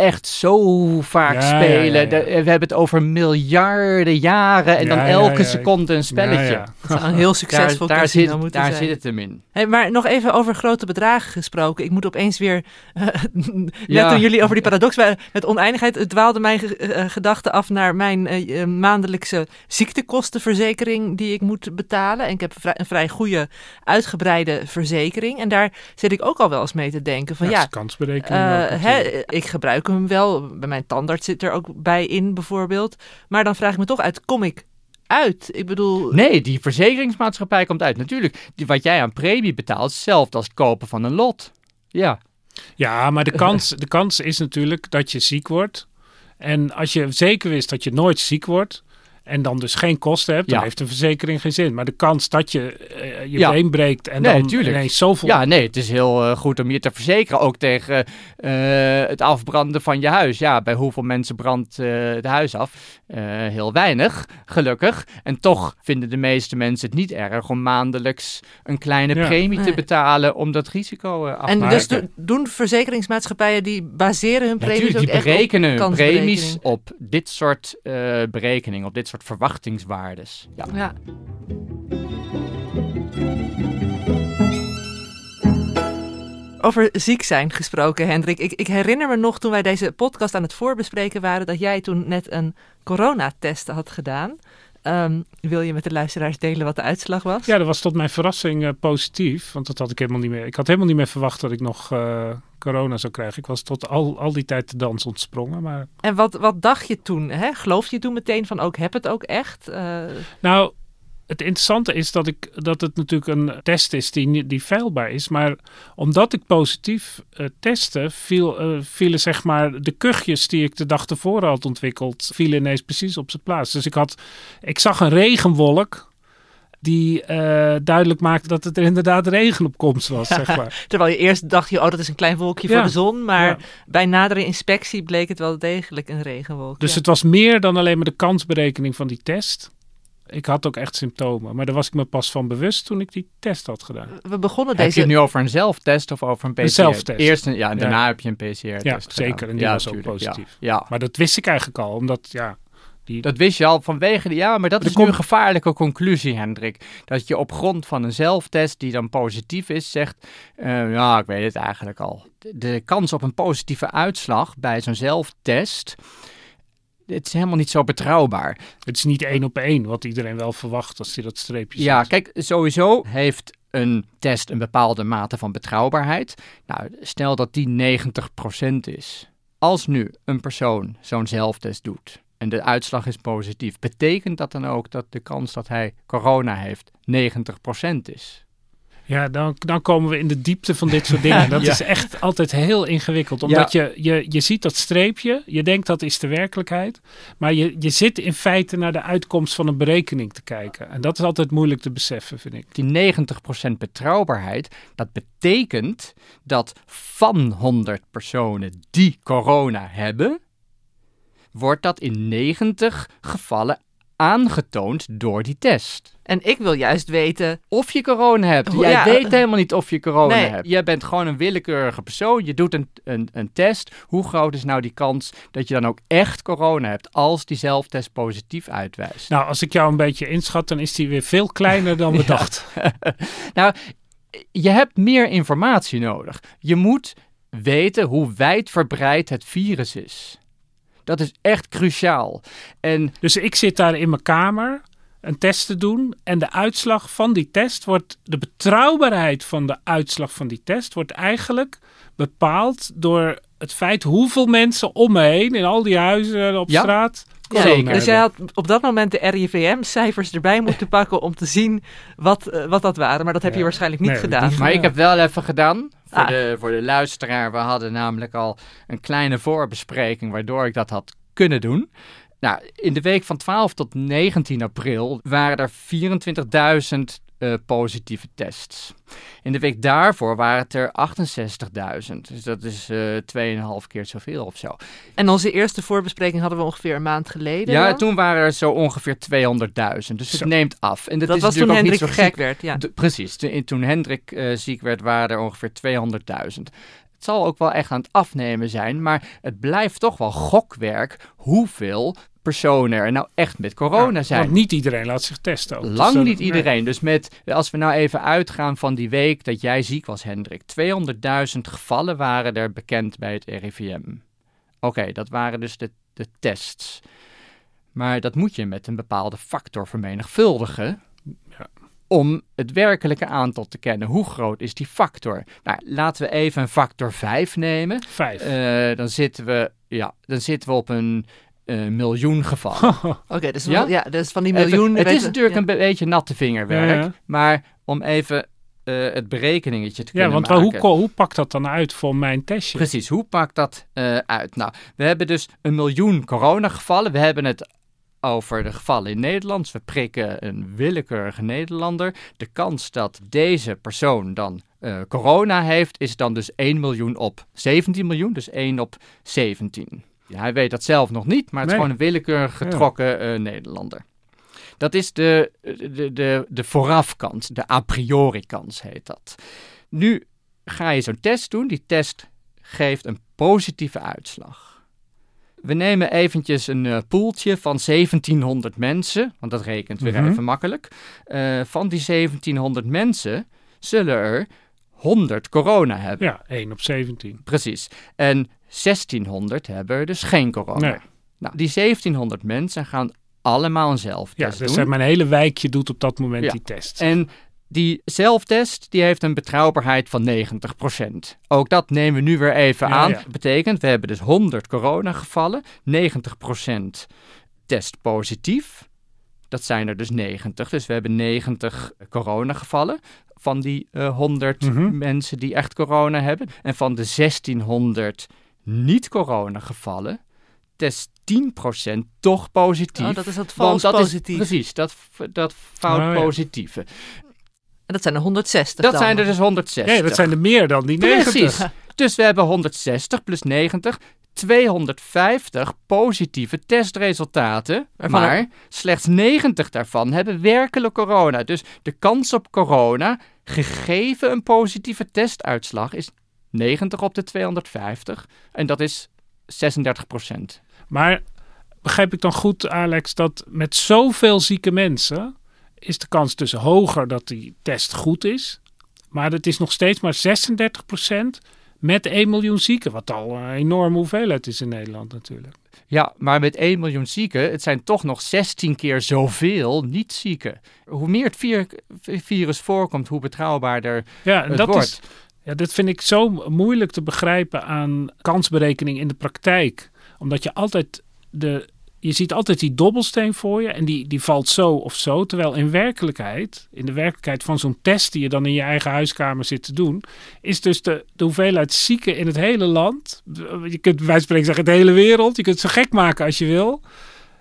echt zo vaak Ja, spelen. ja, ja. De- we hebben het over miljarden jaren en Ja, dan ja, elke ja. seconde een spelletje. Een heel succesvol Daar, daar, zit, moeten daar zijn. zit het hem in. Hey, maar nog even over grote bedragen gesproken. Ik moet opeens weer. eh, net Ja. toen jullie over die paradox waren met oneindigheid, het dwaalde mijn eh, gedachten af naar mijn eh, maandelijkse ziektekostenverzekering die ik moet betalen. En ik heb vrij- een vrij goede, uitgebreide verzekering. En daar zit ik ook al wel eens mee te denken van Ja, ja. dat is kansberekening. eh, ook hè, natuurlijk. ik gebruik hem wel. Bij mijn tandarts zit er ook bij in, bijvoorbeeld. Maar dan vraag ik me toch uit: kom ik uit? Ik bedoel, Nee, die verzekeringsmaatschappij komt uit. Natuurlijk, die, wat jij aan premie betaalt, is hetzelfde als het kopen van een lot. Ja, Ja, maar de kans, de kans is natuurlijk dat je ziek wordt. En als je zeker wist dat je nooit ziek wordt. En dan dus geen kosten hebt, dan Ja. heeft een verzekering geen zin. Maar de kans dat je eh, je Ja. been breekt en Nee, dan tuurlijk. ineens zoveel... ja nee, het is heel eh, goed om je te verzekeren. Ook tegen eh, het afbranden van je huis. Ja, bij hoeveel mensen brandt eh, het huis af? Eh, heel weinig, gelukkig. En toch vinden de meeste mensen het niet erg om maandelijks een kleine Ja. premie te betalen om dat risico af te en dus do- doen verzekeringsmaatschappijen die baseren hun premies die ook echt op berekenen hun premies op dit soort eh, berekeningen, op dit soort verwachtingswaardes. Ja. Ja. Over ziek zijn gesproken, Hendrik. Ik, ik herinner me nog toen wij deze podcast aan het voorbespreken waren, dat jij toen net een coronatest had gedaan. Ehm, wil je met de luisteraars delen wat de uitslag was? Ja, dat was tot mijn verrassing eh, positief. Want dat had ik helemaal niet meer. Ik had helemaal niet meer verwacht dat ik nog eh, corona zou krijgen. Ik was tot al, al die tijd de dans ontsprongen. Maar En wat, wat dacht je toen? Hè? Geloof je toen meteen van ook heb het ook echt? Eh, Nou, het interessante is dat, ik, dat het natuurlijk een test is die, die feilbaar is. Maar omdat ik positief eh, testte, viel, eh, vielen zeg maar de kuchjes die ik de dag tevoren had ontwikkeld, vielen ineens precies op zijn plaats. Dus ik, had, ik zag een regenwolk die eh, duidelijk maakte dat het er inderdaad regen op komst was, zeg maar. terwijl je eerst dacht, je, oh dat is een klein wolkje Ja. voor de zon. Maar Ja. bij nadere inspectie bleek het wel degelijk een regenwolk. Dus het was meer dan alleen maar de kansberekening van die test. Ik had ook echt symptomen, maar daar was ik me pas van bewust toen ik die test had gedaan. We begonnen Heb je deze het nu over een zelftest of over een PCR? Een zelftest. Eerst een, ja, en daarna Ja. heb je een PCR-test Ja, zeker. En die was ook positief. Ja, ja. Maar dat wist ik eigenlijk al, omdat ja, die, Dat wist je al vanwege de... Ja, maar dat is nu een gevaarlijke conclusie, Hendrik. Dat je op grond van een zelftest die dan positief is, zegt... eh, ja, ik weet het eigenlijk al. De, de kans op een positieve uitslag bij zo'n zelftest... Het is helemaal niet zo betrouwbaar. het is niet één op één wat iedereen wel verwacht als hij dat streepje Ja, ziet. kijk, sowieso heeft een test een bepaalde mate van betrouwbaarheid. Nou, stel dat die 90% is. Als nu een persoon zo'n zelftest doet en de uitslag is positief, betekent dat dan ook dat de kans dat hij corona heeft 90% is? Ja, dan, dan komen we in de diepte van dit soort dingen. Dat Ja. is echt altijd heel ingewikkeld. Omdat je, je, je ziet dat streepje, je denkt dat is de werkelijkheid. Maar je, je zit in feite naar de uitkomst van een berekening te kijken. En dat is altijd moeilijk te beseffen, vind ik. Die 90% betrouwbaarheid, dat betekent dat van 100 personen die corona hebben, wordt dat in 90 gevallen aangetoond door die test. En ik wil juist weten, of je corona hebt. Hoe- Jij ja, weet helemaal niet of je corona nee. hebt. Jij bent gewoon een willekeurige persoon. Je doet een, een, een test. Hoe groot is nou die kans dat je dan ook echt corona hebt als die zelftest positief uitwijst? Nou, als ik jou een beetje inschat, dan is die weer veel kleiner dan we dachten. Nou, je hebt meer informatie nodig. Je moet weten hoe wijdverbreid het virus is. Dat is echt cruciaal. En Dus ik zit daar in mijn kamer een test te doen. En de uitslag van die test wordt, de betrouwbaarheid van de uitslag van die test wordt eigenlijk bepaald door het feit hoeveel mensen om me heen, in al die huizen op Ja, straat, ja, corona dus jij had op dat moment de RIVM-cijfers erbij moeten pakken om te zien wat, eh, wat dat waren. Maar dat heb je waarschijnlijk niet Nee, gedaan. die- Maar ik heb wel even gedaan. Voor, Ah. de, voor de luisteraar, we hadden namelijk al een kleine voorbespreking waardoor ik dat had kunnen doen. Nou, in de week van 12 tot 19 april waren er 24.000 eh, positieve tests. In de week daarvoor waren het er 68.000. Dus dat is eh 2,5 keer zoveel of zo. En onze eerste voorbespreking hadden we ongeveer een maand geleden. Ja, dan. toen waren er zo ongeveer 200.000. Dus het Zo. neemt af. En dat, dat is was toen Hendrik niet zo gek gek werd. Ja. Precies. Toen, toen Hendrik eh, ziek werd, waren er ongeveer 200.000. Het zal ook wel echt aan het afnemen zijn, maar het blijft toch wel gokwerk hoeveel personen er nou echt met corona Ja, zijn. Want niet iedereen laat zich testen. ook. Lang niet nee. iedereen. Dus met, als we nou even uitgaan van die week dat jij ziek was, Hendrik. 200.000 gevallen waren er bekend bij het RIVM. Oké, dat waren dus de, de tests. Maar dat moet je met een bepaalde factor vermenigvuldigen. Ja. Om het werkelijke aantal te kennen. Hoe groot is die factor? Nou, laten we even een factor 5 nemen. Vijf. Eh, dan, zitten we, ja, dan zitten we op een eh, miljoen gevallen. Oké, dus, Ja? ja? dus van die Even- miljoen... het is natuurlijk ja. een be- beetje natte vingerwerk. Ja, ja. Maar om even eh, het berekeningetje te ja, kunnen want waar- maken. hoe, hoe pakt dat dan uit voor mijn testje? Precies, hoe pakt dat eh, uit? Nou, we hebben dus een miljoen coronagevallen. We hebben het over de gevallen in Nederland. We prikken een willekeurige Nederlander. De kans dat deze persoon dan eh, corona heeft, is dan dus 1 miljoen op 17 miljoen. Dus 1 op 17. Ja, hij weet dat zelf nog niet, maar het is gewoon een willekeurig getrokken eh, Nederlander. Dat is de, de, de, de voorafkans, de a priori kans heet dat. Nu ga je zo'n test doen. Die test geeft een positieve uitslag. We nemen eventjes een eh, poeltje van 1700 mensen, want dat rekent weer Mhm. even makkelijk. Eh, van die 1700 mensen zullen er 100 corona hebben. Ja, 1 op 17. Precies. En 1600 hebben er dus geen corona. Nee. Nou, die 1700 mensen gaan allemaal een Ja, zelftest dus doen. eh, mijn hele wijkje doet op dat moment Ja. die test. En die zelftest die heeft een betrouwbaarheid van 90%. Ook dat nemen we nu weer even Ja, aan. ja. Betekent, we hebben dus 100 coronagevallen, 90% test positief. Dat zijn er dus 90. Dus we hebben 90 coronagevallen van die eh 100 Mhm. mensen die echt corona hebben. En van de 1600 niet-coronagevallen test 10% toch positief. Oh, dat is dat vals dat positief. Is, precies, dat, dat fout Oh, ja. En dat zijn er 160 Dat dan. zijn er dus 160. ja, dat zijn er meer dan die 90. Precies. Dus we hebben 160 plus 90, 250 positieve testresultaten. Waarvan maar slechts 90 daarvan hebben werkelijk corona. Dus de kans op corona, gegeven een positieve testuitslag, is 90 op de 250. En dat is 36 procent. Maar begrijp ik dan goed, Alex, dat met zoveel zieke mensen is de kans dus hoger dat die test goed is. Maar het is nog steeds maar 36% met 1 miljoen zieken. Wat al een enorme hoeveelheid is in Nederland natuurlijk. Ja, maar met 1 miljoen zieken, het zijn toch nog 16 keer zoveel niet-zieken. Hoe meer het vir- virus voorkomt, hoe betrouwbaarder Ja, en het dat wordt. is. Ja, dat vind ik zo moeilijk te begrijpen aan kansberekening in de praktijk. Omdat je altijd de. Je ziet altijd die dobbelsteen voor je en die, die valt zo of zo. Terwijl in werkelijkheid, in de werkelijkheid van zo'n test die je dan in je eigen huiskamer zit te doen, is dus de, de hoeveelheid zieken in het hele land. Je kunt bij spreken zeggen, de hele wereld. Je kunt zo gek maken als je wil.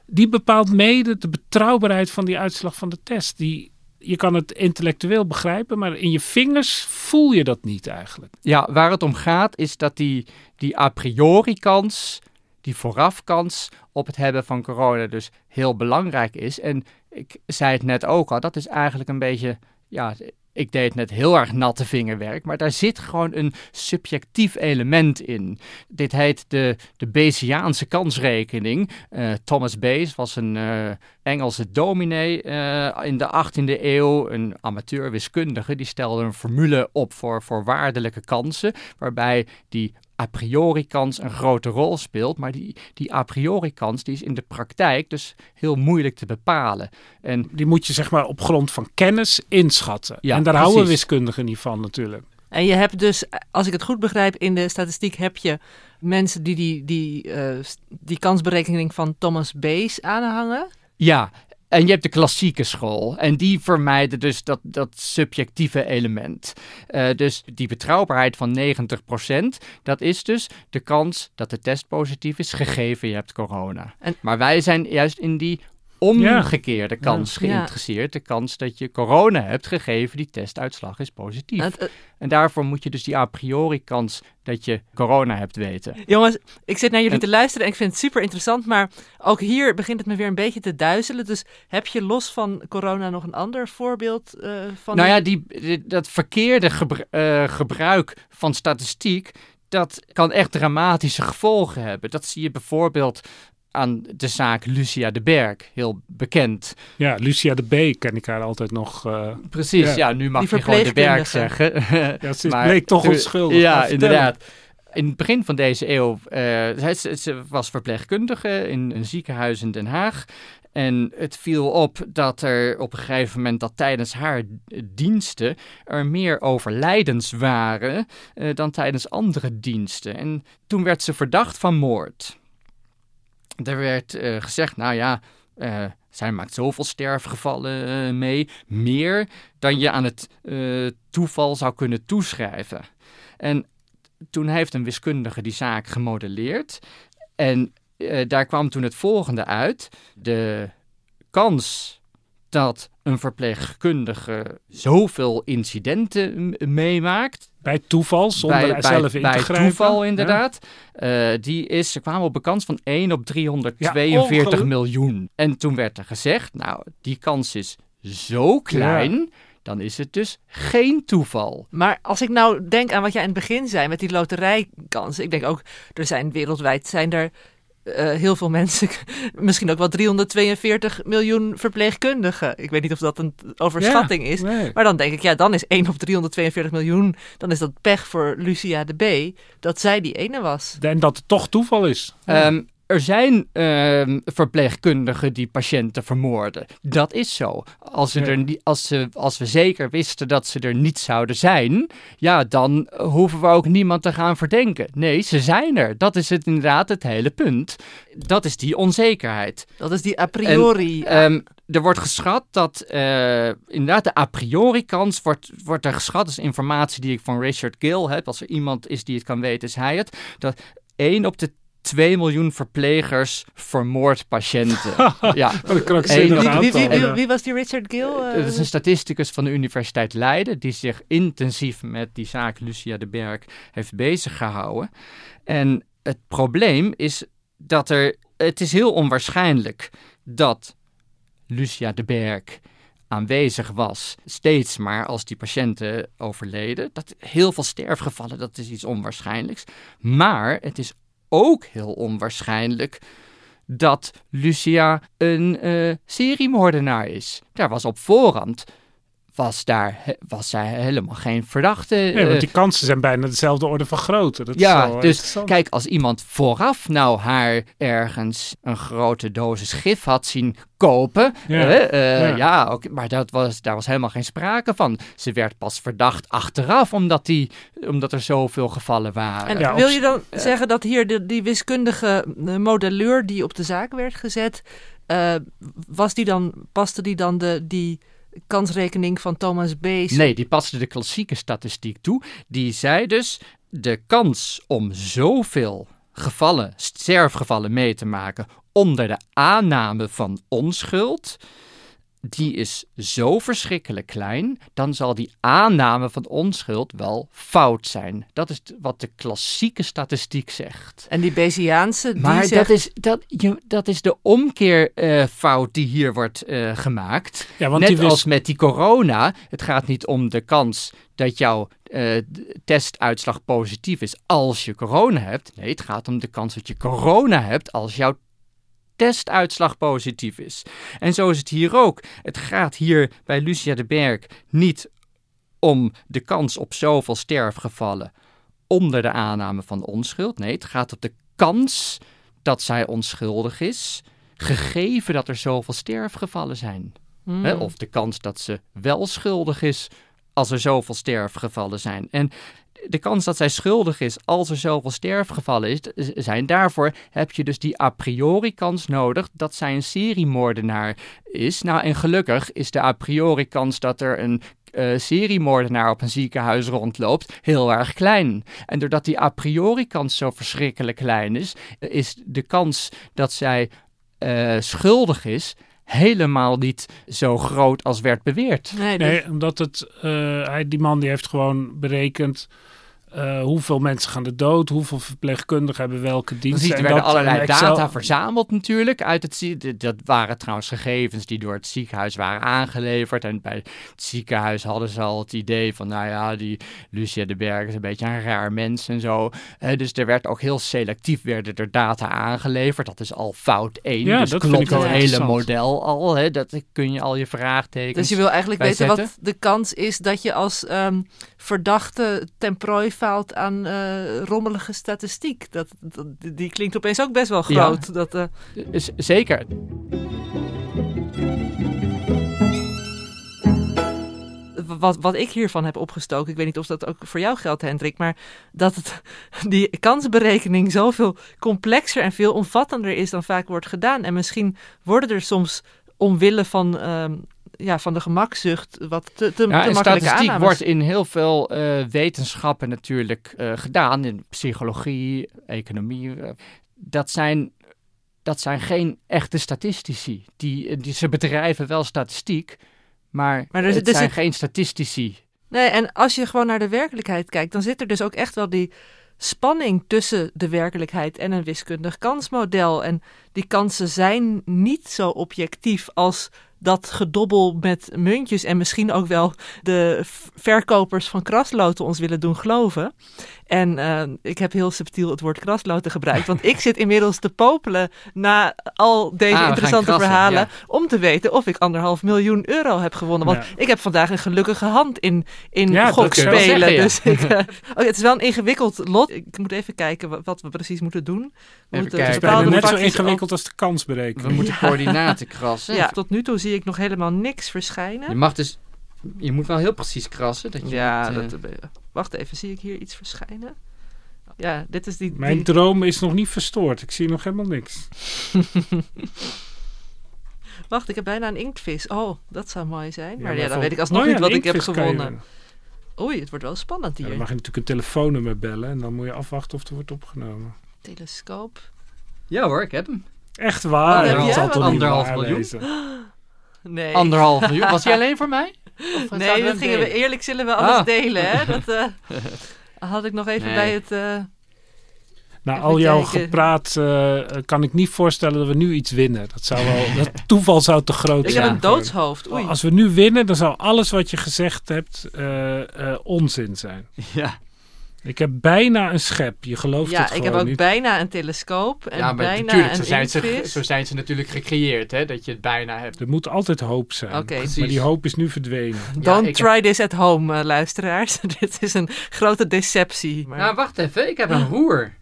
Die bepaalt mede de betrouwbaarheid van die uitslag van de test. Die, je kan het intellectueel begrijpen, maar in je vingers voel je dat niet eigenlijk. Ja, waar het om gaat is dat die, die a priori kans, die voorafkans op het hebben van corona dus heel belangrijk is. En ik zei het net ook al, dat is eigenlijk een beetje, ja, ik deed net heel erg natte vingerwerk, maar daar zit gewoon een subjectief element in. Dit heet de, de Bayesiaanse kansrekening. Eh, Thomas Bayes was een eh, Engelse dominee eh, in de 18e eeuw, een amateurwiskundige, die stelde een formule op voor voorwaardelijke kansen, waarbij die a priori kans een grote rol speelt, maar die, die a priori kans die is in de praktijk dus heel moeilijk te bepalen. En Die moet je zeg maar op grond van kennis inschatten. Ja, en daar houden wiskundigen niet van natuurlijk. En je hebt dus, als ik het goed begrijp, in de statistiek heb je mensen die die, die, eh, die kansberekening van Thomas Bayes aanhangen. ja, en je hebt de klassieke school. En die vermijden dus dat, dat subjectieve element. Eh, dus die betrouwbaarheid van 90%, dat is dus de kans dat de test positief is, gegeven je hebt corona. En- maar wij zijn juist in die omgekeerde kans geïnteresseerd. De kans dat je corona hebt, gegeven die testuitslag is positief. Het, En daarvoor moet je dus die a priori kans dat je corona hebt weten. jongens, ik zit naar jullie En- te luisteren en ik vind het super interessant, maar ook hier begint het me weer een beetje te duizelen. Dus heb je los van corona nog een ander voorbeeld eh, van... nou ja, die, die- dat verkeerde gebru- eh, gebruik van statistiek, dat kan echt dramatische gevolgen hebben. Dat zie je bijvoorbeeld aan de zaak Lucia de Berg, heel bekend. Ja, Lucia de B ken ik haar altijd nog. Uh, Precies, ja. ja. nu mag Die je gewoon de Berg zeggen. ja, ze Maar bleek toch onschuldig. Ja, inderdaad. In het begin van deze eeuw, eh, zij, ze, ze was verpleegkundige in een ziekenhuis in Den Haag. En het viel op dat er op een gegeven moment dat tijdens haar diensten er meer overlijdens waren eh, dan tijdens andere diensten. En toen werd ze verdacht van moord. Er werd eh, gezegd, nou ja, eh, zij maakt zoveel sterfgevallen eh, mee, meer dan je aan het toeval zou kunnen toeschrijven. En toen heeft een wiskundige die zaak gemodelleerd. En daar kwam toen het volgende uit. De kans dat een verpleegkundige zoveel incidenten meemaakt, Bij toeval, zonder bij, er zelf bij, in te bij grijpen. toeval Ja. inderdaad, eh, die is, ze kwamen op een kans van 1 op Ja, 342 ongeluk- miljoen. En toen werd er gezegd, nou, die kans is zo klein, dan is het dus geen toeval. Maar als ik nou denk aan wat jij in het begin zei met die loterijkansen. Ik denk ook, er zijn wereldwijd zijn er eh, heel veel mensen, misschien ook wel 342 miljoen verpleegkundigen. Ik weet niet of dat een overschatting is. Nee. Maar dan denk ik, ja, dan is 1 op 342 miljoen, dan is dat pech voor Lucia de B, dat zij die ene was. En dat het toch toeval is. Ehm, er zijn ehm, verpleegkundigen die patiënten vermoorden. Dat is zo. Als, ze Ja. er als, ze, als we zeker wisten dat ze er niet zouden zijn, ja, dan eh, hoeven we ook niemand te gaan verdenken. Nee, ze zijn er. Dat is het inderdaad het hele punt. Dat is die onzekerheid. Dat is die a priori. Ehm, er wordt geschat dat eh, inderdaad de a priori kans wordt, wordt er geschat. Dat is informatie die ik van Richard Gill heb. Als er iemand is die het kan weten, is hij het. Dat 1 op de 2 miljoen verplegers vermoord patiënten. ja. Een krankzinnig Eén- wie, wie, wie, wie, was die Richard Gill? eh? Dat is een statisticus van de Universiteit Leiden die zich intensief met die zaak Lucia de Berg heeft bezig gehouden. En het probleem is dat er, het is heel onwaarschijnlijk dat Lucia de Berg aanwezig was, steeds maar als die patiënten overleden. Dat heel veel sterfgevallen, dat is iets onwaarschijnlijks. Maar het is ook heel onwaarschijnlijk dat Lucia een eh, seriemoordenaar is. Daar was op voorhand was, daar, was zij helemaal geen verdachte. Nee, eh, want die kansen zijn bijna dezelfde orde van grootte. Dat is ja, eh, dus kijk, als iemand vooraf nou haar ergens een grote dosis gif had zien kopen, Ja, eh, eh, ja. maar dat was, daar was helemaal geen sprake van. Ze werd pas verdacht achteraf, omdat, die, omdat er zoveel gevallen waren. En Ja, wil op- je dan zeggen dat hier de, die wiskundige eh, modelleur die op de zaak werd gezet, eh, was die dan, paste die dan de, die kansrekening van Thomas Bayes? Nee, die paste de klassieke statistiek toe. Die zei dus, de kans om zoveel gevallen, sterfgevallen mee te maken onder de aanname van onschuld, die is zo verschrikkelijk klein, dan zal die aanname van onschuld wel fout zijn. Dat is wat de klassieke statistiek zegt. En die Bayesiaanse, die Maar zegt... dat, is, dat, je, dat is de omkeerfout die hier wordt eh, gemaakt. ja, want Net die wist- als met die corona, het gaat niet om de kans dat jouw eh, testuitslag positief is als je corona hebt. Nee, het gaat om de kans dat je corona hebt als jouw testuitslag positief is. En zo is het hier ook. Het gaat hier bij Lucia de Berg niet om de kans op zoveel sterfgevallen onder de aanname van onschuld. Nee, het gaat om de kans dat zij onschuldig is, gegeven dat er zoveel sterfgevallen zijn. Hmm. Of de kans dat ze wel schuldig is als er zoveel sterfgevallen zijn. En de kans dat zij schuldig is als er zoveel sterfgevallen is, zijn, daarvoor heb je dus die a priori kans nodig dat zij een seriemoordenaar is. Nou, en gelukkig is de a priori kans dat er een eh, seriemoordenaar op een ziekenhuis rondloopt heel erg klein. En doordat die a priori kans zo verschrikkelijk klein is, eh, is de kans dat zij eh, schuldig is helemaal niet zo groot als werd beweerd. Nee, dus- Nee, omdat het, eh, hij, die man die heeft gewoon berekend eh, hoeveel mensen gaan er dood? Hoeveel verpleegkundigen hebben welke diensten? er En werden dat- allerlei Excel- data verzameld natuurlijk. Uit het, dat waren trouwens gegevens die door het ziekenhuis waren aangeleverd. En bij het ziekenhuis hadden ze al het idee van, nou ja, die Lucia de Berg is een beetje een raar mens en zo. Eh, dus er werd ook heel selectief werden er data aangeleverd. Dat is al fout 1. Ja, dus dat klopt het hele model al. Hè? Dat kun je al je vraagtekens... Dus je wil eigenlijk weten wat de kans is dat je als ehm, verdachte ten prooi valt aan eh, rommelige statistiek. Dat, dat, die klinkt opeens ook best wel Ja. groot. Dat, eh, Z- Zeker. wat, wat ik hiervan heb opgestoken, ik weet niet of dat ook voor jou geldt, Hendrik, maar dat het, die kansberekening zoveel complexer en veel omvattender is dan vaak wordt gedaan. En misschien worden er soms omwille van, ehm, ja, van de gemakzucht wat te, te, Ja, te statistiek aannames. wordt in heel veel eh, wetenschappen natuurlijk eh, gedaan. In psychologie, economie. eh, dat, zijn, dat zijn geen echte statistici. Die, die, ze bedrijven wel statistiek, maar, Maar er het zijn geen statistici. Nee, en als je gewoon naar de werkelijkheid kijkt, dan zit er dus ook echt wel die spanning tussen de werkelijkheid en een wiskundig kansmodel. En die kansen zijn niet zo objectief als dat gedobbel met muntjes en misschien ook wel de verkopers van krasloten ons willen doen geloven. En eh, ik heb heel subtiel het woord krasloten gebruikt, want ik zit inmiddels te popelen na al deze Ah, interessante krassen, verhalen ja. om te weten of ik anderhalf miljoen euro heb gewonnen. Want Ja. ik heb vandaag een gelukkige hand in, in Ja, dat kun je wel gokspelen. zeggen. Dus ik, eh, oh, het is wel een ingewikkeld lot. Ik moet even kijken wat, wat we precies moeten doen. We Even moeten kijken. Het is bepaalde net zo ingewikkeld als de kansberekening. We moeten Ja. coördinaten krassen. Ja, tot nu toe zie ik nog helemaal niks verschijnen. Je mag dus... Je moet wel heel precies krassen. Dat je Ja, niet, eh, dat, wacht even, zie ik hier iets verschijnen? Ja, dit is die... Mijn die- droom is nog niet verstoord. Ik zie nog helemaal niks. Wacht, ik heb bijna een inktvis. Oh, dat zou mooi zijn. Maar ja, dan weet ik alsnog Oh ja, niet wat ik heb gewonnen. Oei, het wordt wel spannend Ja, hier. dan mag je natuurlijk een telefoonnummer bellen en dan moet je afwachten of er wordt opgenomen. Telescoop. Ja hoor, ik heb hem. Echt waar? Wat heb Dat jij? zal Wat- toch niet Anderhalf miljoen? Nee. Anderhalf miljoen. Was hij alleen voor mij? Of Nee, dat gingen we eerlijk zullen we alles Ah. delen, hè? Dat eh, had ik nog even Nee. bij het... eh, Na Even al jouw kijken. gepraat eh, kan ik niet voorstellen dat we nu iets winnen. Dat zou wel, dat toeval zou te groot ik zijn. heb een doodshoofd. Oei. Als we nu winnen, dan zou alles wat je gezegd hebt eh, eh, onzin zijn. Ja. Ik heb bijna een schep. Je gelooft Ja, het ik gewoon heb ook niet. bijna een telescoop en ja, maar bijna natuurlijk, een zo zijn, ze, zo zijn ze natuurlijk gecreëerd, hè, dat je het bijna hebt. Er moet altijd hoop zijn. Oké. Maar die hoop is nu verdwenen. Don't ik try this at home, eh, luisteraars. Dit is een grote deceptie. Maar- Nou, wacht even, ik heb een roer.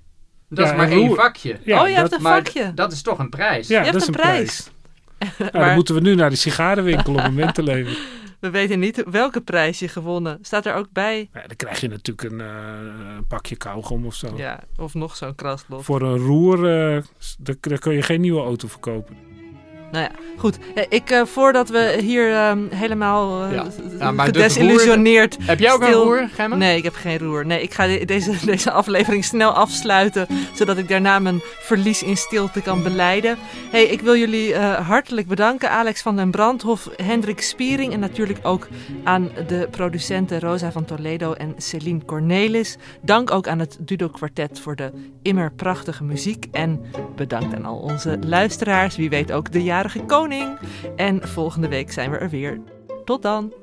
Dat Ja, is maar een één roer. vakje. Ja, oh, je hebt dat, een Maar vakje. dat is toch een prijs. ja, hebt dat is een een prijs. prijs. Nou, Maar- dan moeten we nu naar de sigarenwinkel om een munt te leveren. We weten niet welke prijs je gewonnen. Staat er ook bij? Ja, dan krijg je natuurlijk een, eh, een pakje kauwgom of zo. Ja, of nog zo'n kraslot. Voor een roer, eh, daar kun je geen nieuwe auto verkopen. Nou ja, goed. Eh, Ik, eh, voordat we hier ehm, helemaal eh, Ja. maar. Heb jij ook Stil. een roer, Gemma? Nee, ik heb geen roer. Nee, ik ga de- deze, deze aflevering snel afsluiten, zodat ik daarna mijn verlies in stilte kan beleiden. Hey, ik wil jullie hartelijk bedanken, Alex van den Brandhof, Hendrik Spiering en natuurlijk ook aan de producenten Rosa van Toledo en Celine Cornelis. Dank ook aan het Dudo Quartet voor de immer prachtige muziek en bedankt aan al onze luisteraars, wie weet ook de koning. En volgende week zijn we er weer. Tot dan!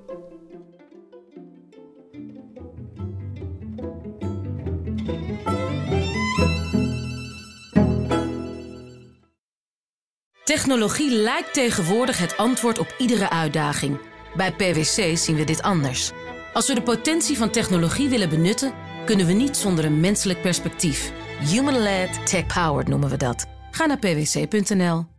Technologie lijkt tegenwoordig het antwoord op iedere uitdaging. Bij PwC zien we dit anders. Als we de potentie van technologie willen benutten, kunnen we niet zonder een menselijk perspectief. Human-led, tech-powered noemen we dat. Ga naar pwc.nl.